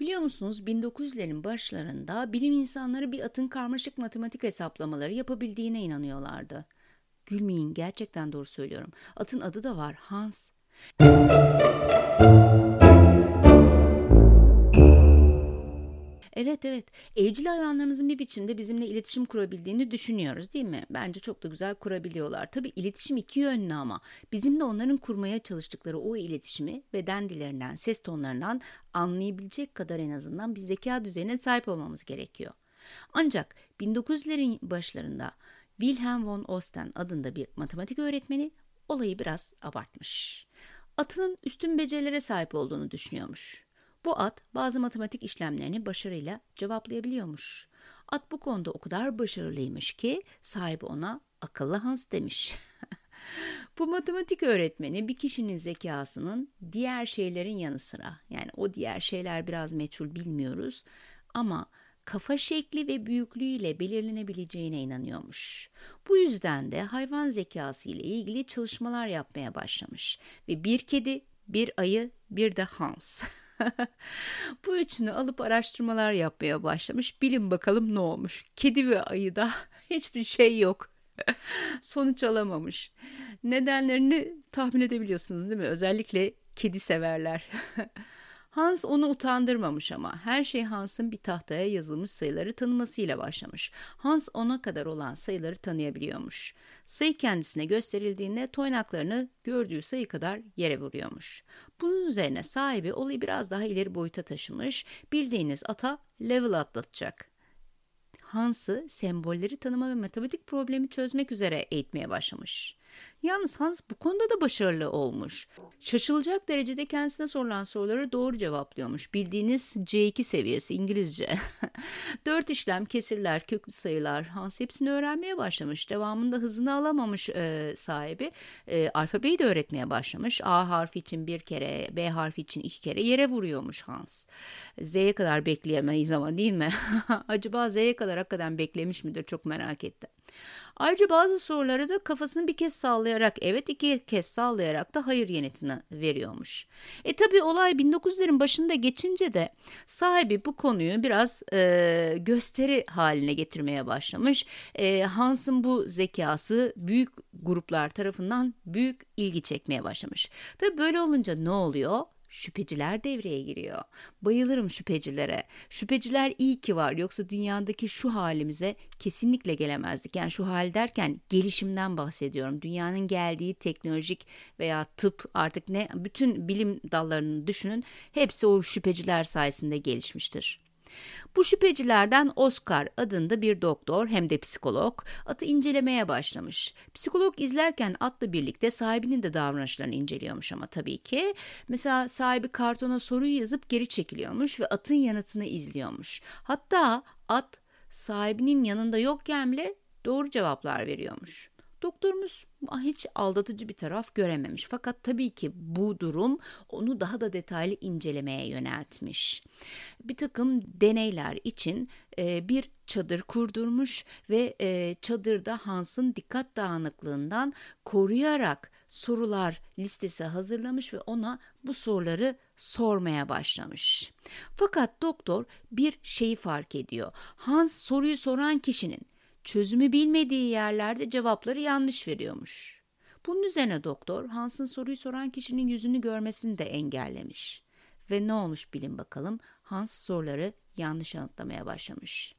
Biliyor musunuz 1900'lerin başlarında bilim insanları bir atın karmaşık matematik hesaplamaları yapabildiğine inanıyorlardı. Gülmeyin gerçekten doğru söylüyorum. Atın adı da var Hans. Evet evet evcil hayvanlarımızın bir biçimde bizimle iletişim kurabildiğini düşünüyoruz değil mi? Bence çok da güzel kurabiliyorlar. Tabii iletişim iki yönlü ama bizim de onların kurmaya çalıştıkları o iletişimi beden dillerinden, ses tonlarından anlayabilecek kadar en azından bir zeka düzeyine sahip olmamız gerekiyor. Ancak 1900'lerin başlarında Wilhelm von Osten adında bir matematik öğretmeni olayı biraz abartmış. Atının üstün becerilere sahip olduğunu düşünüyormuş. Bu at bazı matematik işlemlerini başarıyla cevaplayabiliyormuş. At bu konuda o kadar başarılıymış ki sahibi ona akıllı Hans demiş. bu matematik öğretmeni bir kişinin zekasının diğer şeylerin yanı sıra yani o diğer şeyler biraz meçhul bilmiyoruz ama kafa şekli ve büyüklüğüyle belirlenebileceğine inanıyormuş. Bu yüzden de hayvan zekası ile ilgili çalışmalar yapmaya başlamış ve bir kedi, bir ayı, bir de Hans. Bu üçünü alıp araştırmalar yapmaya başlamış. Bilin bakalım ne olmuş. Kedi ve ayıda hiçbir şey yok. Sonuç alamamış. Nedenlerini tahmin edebiliyorsunuz değil mi? Özellikle kedi severler. Hans onu utandırmamış ama her şey Hans'ın bir tahtaya yazılmış sayıları tanımasıyla başlamış. Hans ona kadar olan sayıları tanıyabiliyormuş. Sayı kendisine gösterildiğinde toynaklarını gördüğü sayı kadar yere vuruyormuş. Bunun üzerine sahibi olayı biraz daha ileri boyuta taşımış, bildiğiniz ata level atlatacak. Hans'ı sembolleri tanıma ve matematik problemi çözmek üzere eğitmeye başlamış. Yalnız Hans bu konuda da başarılı olmuş. Şaşılacak derecede kendisine sorulan soruları doğru cevaplıyormuş. Bildiğiniz C2 seviyesi İngilizce. Dört işlem, kesirler, köklü sayılar. Hans hepsini öğrenmeye başlamış. Devamında hızını alamamış e, sahibi. E, alfabeyi de öğretmeye başlamış. A harfi için bir kere, B harfi için iki kere yere vuruyormuş Hans. Z'ye kadar bekleyemeyiz ama değil mi? Acaba Z'ye kadar hakikaten beklemiş midir çok merak ettim. Ayrıca bazı sorulara da kafasını bir kez sallayarak evet iki kez sallayarak da hayır yanıtını veriyormuş. E tabi olay 1900'lerin başında geçince de sahibi bu konuyu biraz e, gösteri haline getirmeye başlamış. E, Hans'ın bu zekası büyük gruplar tarafından büyük ilgi çekmeye başlamış. Tabi böyle olunca ne oluyor? Şüpheciler devreye giriyor. Bayılırım şüphecilere. Şüpheciler iyi ki var yoksa dünyadaki şu halimize kesinlikle gelemezdik. Yani şu hal derken gelişimden bahsediyorum. Dünyanın geldiği teknolojik veya tıp artık ne bütün bilim dallarını düşünün hepsi o şüpheciler sayesinde gelişmiştir. Bu şüphecilerden Oscar adında bir doktor hem de psikolog atı incelemeye başlamış. Psikolog izlerken atla birlikte sahibinin de davranışlarını inceliyormuş ama tabii ki. Mesela sahibi kartona soruyu yazıp geri çekiliyormuş ve atın yanıtını izliyormuş. Hatta at sahibinin yanında yokken bile doğru cevaplar veriyormuş. Doktorumuz hiç aldatıcı bir taraf görememiş. Fakat tabii ki bu durum onu daha da detaylı incelemeye yöneltmiş. Bir takım deneyler için e, bir çadır kurdurmuş ve e, çadırda Hans'ın dikkat dağınıklığından koruyarak sorular listesi hazırlamış ve ona bu soruları sormaya başlamış. Fakat doktor bir şeyi fark ediyor. Hans soruyu soran kişinin çözümü bilmediği yerlerde cevapları yanlış veriyormuş. Bunun üzerine doktor Hans'ın soruyu soran kişinin yüzünü görmesini de engellemiş. Ve ne olmuş bilin bakalım Hans soruları yanlış yanıtlamaya başlamış.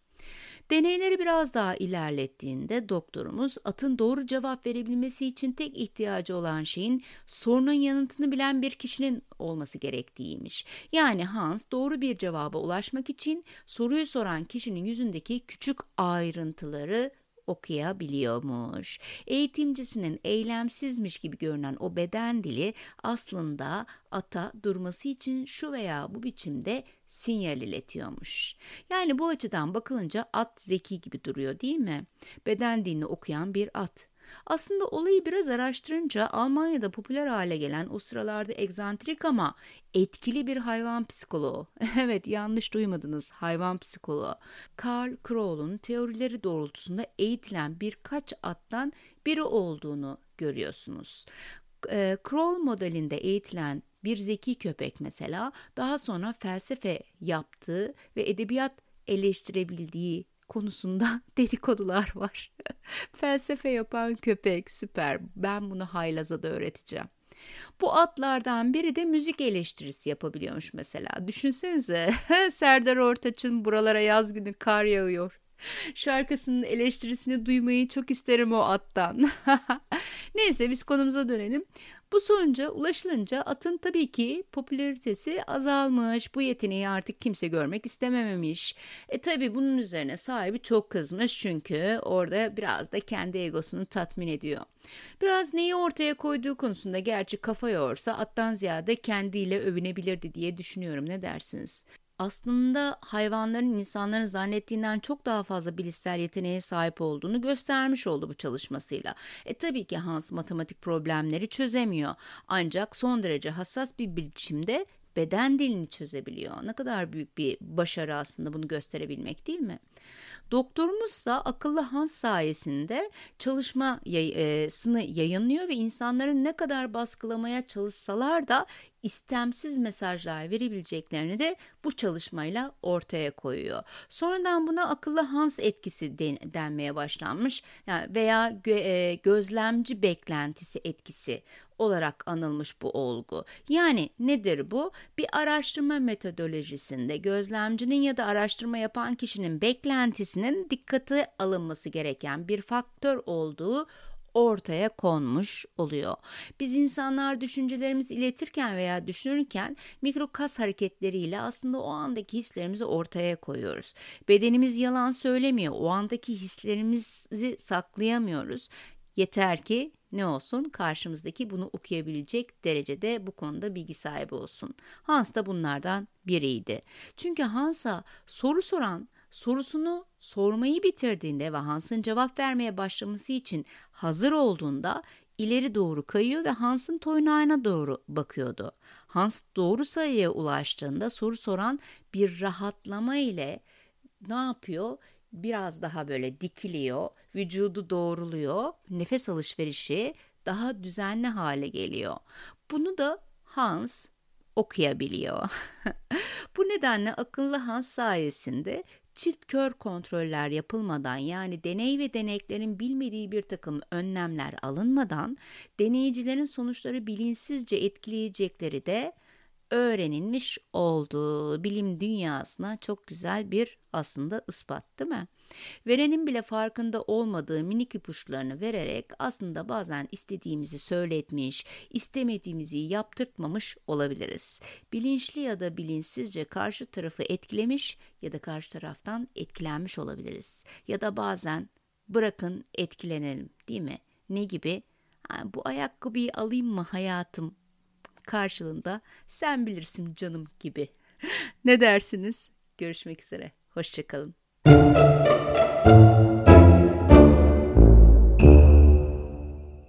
Deneyleri biraz daha ilerlettiğinde doktorumuz atın doğru cevap verebilmesi için tek ihtiyacı olan şeyin sorunun yanıtını bilen bir kişinin olması gerektiğiymiş. Yani Hans doğru bir cevaba ulaşmak için soruyu soran kişinin yüzündeki küçük ayrıntıları okuyabiliyormuş. Eğitimcisinin eylemsizmiş gibi görünen o beden dili aslında ata durması için şu veya bu biçimde sinyal iletiyormuş. Yani bu açıdan bakılınca at zeki gibi duruyor değil mi? Beden dilini okuyan bir at. Aslında olayı biraz araştırınca Almanya'da popüler hale gelen o sıralarda egzantrik ama etkili bir hayvan psikoloğu. evet yanlış duymadınız hayvan psikoloğu. Karl Kroll'un teorileri doğrultusunda eğitilen birkaç attan biri olduğunu görüyorsunuz. Kroll modelinde eğitilen bir zeki köpek mesela daha sonra felsefe yaptığı ve edebiyat eleştirebildiği konusunda dedikodular var. felsefe yapan köpek süper. Ben bunu haylaza da öğreteceğim. Bu atlardan biri de müzik eleştirisi yapabiliyormuş mesela. Düşünsenize Serdar Ortaç'ın buralara yaz günü kar yağıyor şarkısının eleştirisini duymayı çok isterim o attan. Neyse biz konumuza dönelim. Bu sonuca ulaşılınca atın tabii ki popülaritesi azalmış. Bu yeteneği artık kimse görmek istemememiş. E tabii bunun üzerine sahibi çok kızmış çünkü orada biraz da kendi egosunu tatmin ediyor. Biraz neyi ortaya koyduğu konusunda gerçi kafa yorsa attan ziyade kendiyle övünebilirdi diye düşünüyorum. Ne dersiniz? Aslında hayvanların insanların zannettiğinden çok daha fazla bilişsel yeteneğe sahip olduğunu göstermiş oldu bu çalışmasıyla. E tabii ki Hans matematik problemleri çözemiyor. Ancak son derece hassas bir biçimde beden dilini çözebiliyor. Ne kadar büyük bir başarı aslında bunu gösterebilmek değil mi? Doktorumuzsa akıllı Hans sayesinde çalışmasını yayınlıyor ve insanların ne kadar baskılamaya çalışsalar da istemsiz mesajlar verebileceklerini de bu çalışmayla ortaya koyuyor. Sonradan buna akıllı Hans etkisi denmeye başlanmış yani veya e, gözlemci beklentisi etkisi olarak anılmış bu olgu. Yani nedir bu? Bir araştırma metodolojisinde gözlemcinin ya da araştırma yapan kişinin beklentisinin dikkate alınması gereken bir faktör olduğu ortaya konmuş oluyor. Biz insanlar düşüncelerimizi iletirken veya düşünürken mikro kas hareketleriyle aslında o andaki hislerimizi ortaya koyuyoruz. Bedenimiz yalan söylemiyor. O andaki hislerimizi saklayamıyoruz. Yeter ki ne olsun karşımızdaki bunu okuyabilecek derecede bu konuda bilgi sahibi olsun. Hans da bunlardan biriydi. Çünkü Hans'a soru soran sorusunu sormayı bitirdiğinde ve Hans'ın cevap vermeye başlaması için hazır olduğunda ileri doğru kayıyor ve Hans'ın toynağına doğru bakıyordu. Hans doğru sayıya ulaştığında soru soran bir rahatlama ile ne yapıyor? Biraz daha böyle dikiliyor, vücudu doğruluyor, nefes alışverişi daha düzenli hale geliyor. Bunu da Hans okuyabiliyor. Bu nedenle akıllı Hans sayesinde çift kör kontroller yapılmadan yani deney ve deneklerin bilmediği bir takım önlemler alınmadan deneyicilerin sonuçları bilinçsizce etkileyecekleri de öğrenilmiş oldu. Bilim dünyasına çok güzel bir aslında ispat değil mi? Verenin bile farkında olmadığı minik ipuçlarını vererek aslında bazen istediğimizi söyletmiş, istemediğimizi yaptırtmamış olabiliriz. Bilinçli ya da bilinçsizce karşı tarafı etkilemiş ya da karşı taraftan etkilenmiş olabiliriz. Ya da bazen bırakın etkilenelim değil mi? Ne gibi? bu ayakkabıyı alayım mı hayatım karşılığında sen bilirsin canım gibi. ne dersiniz? Görüşmek üzere. Hoşçakalın.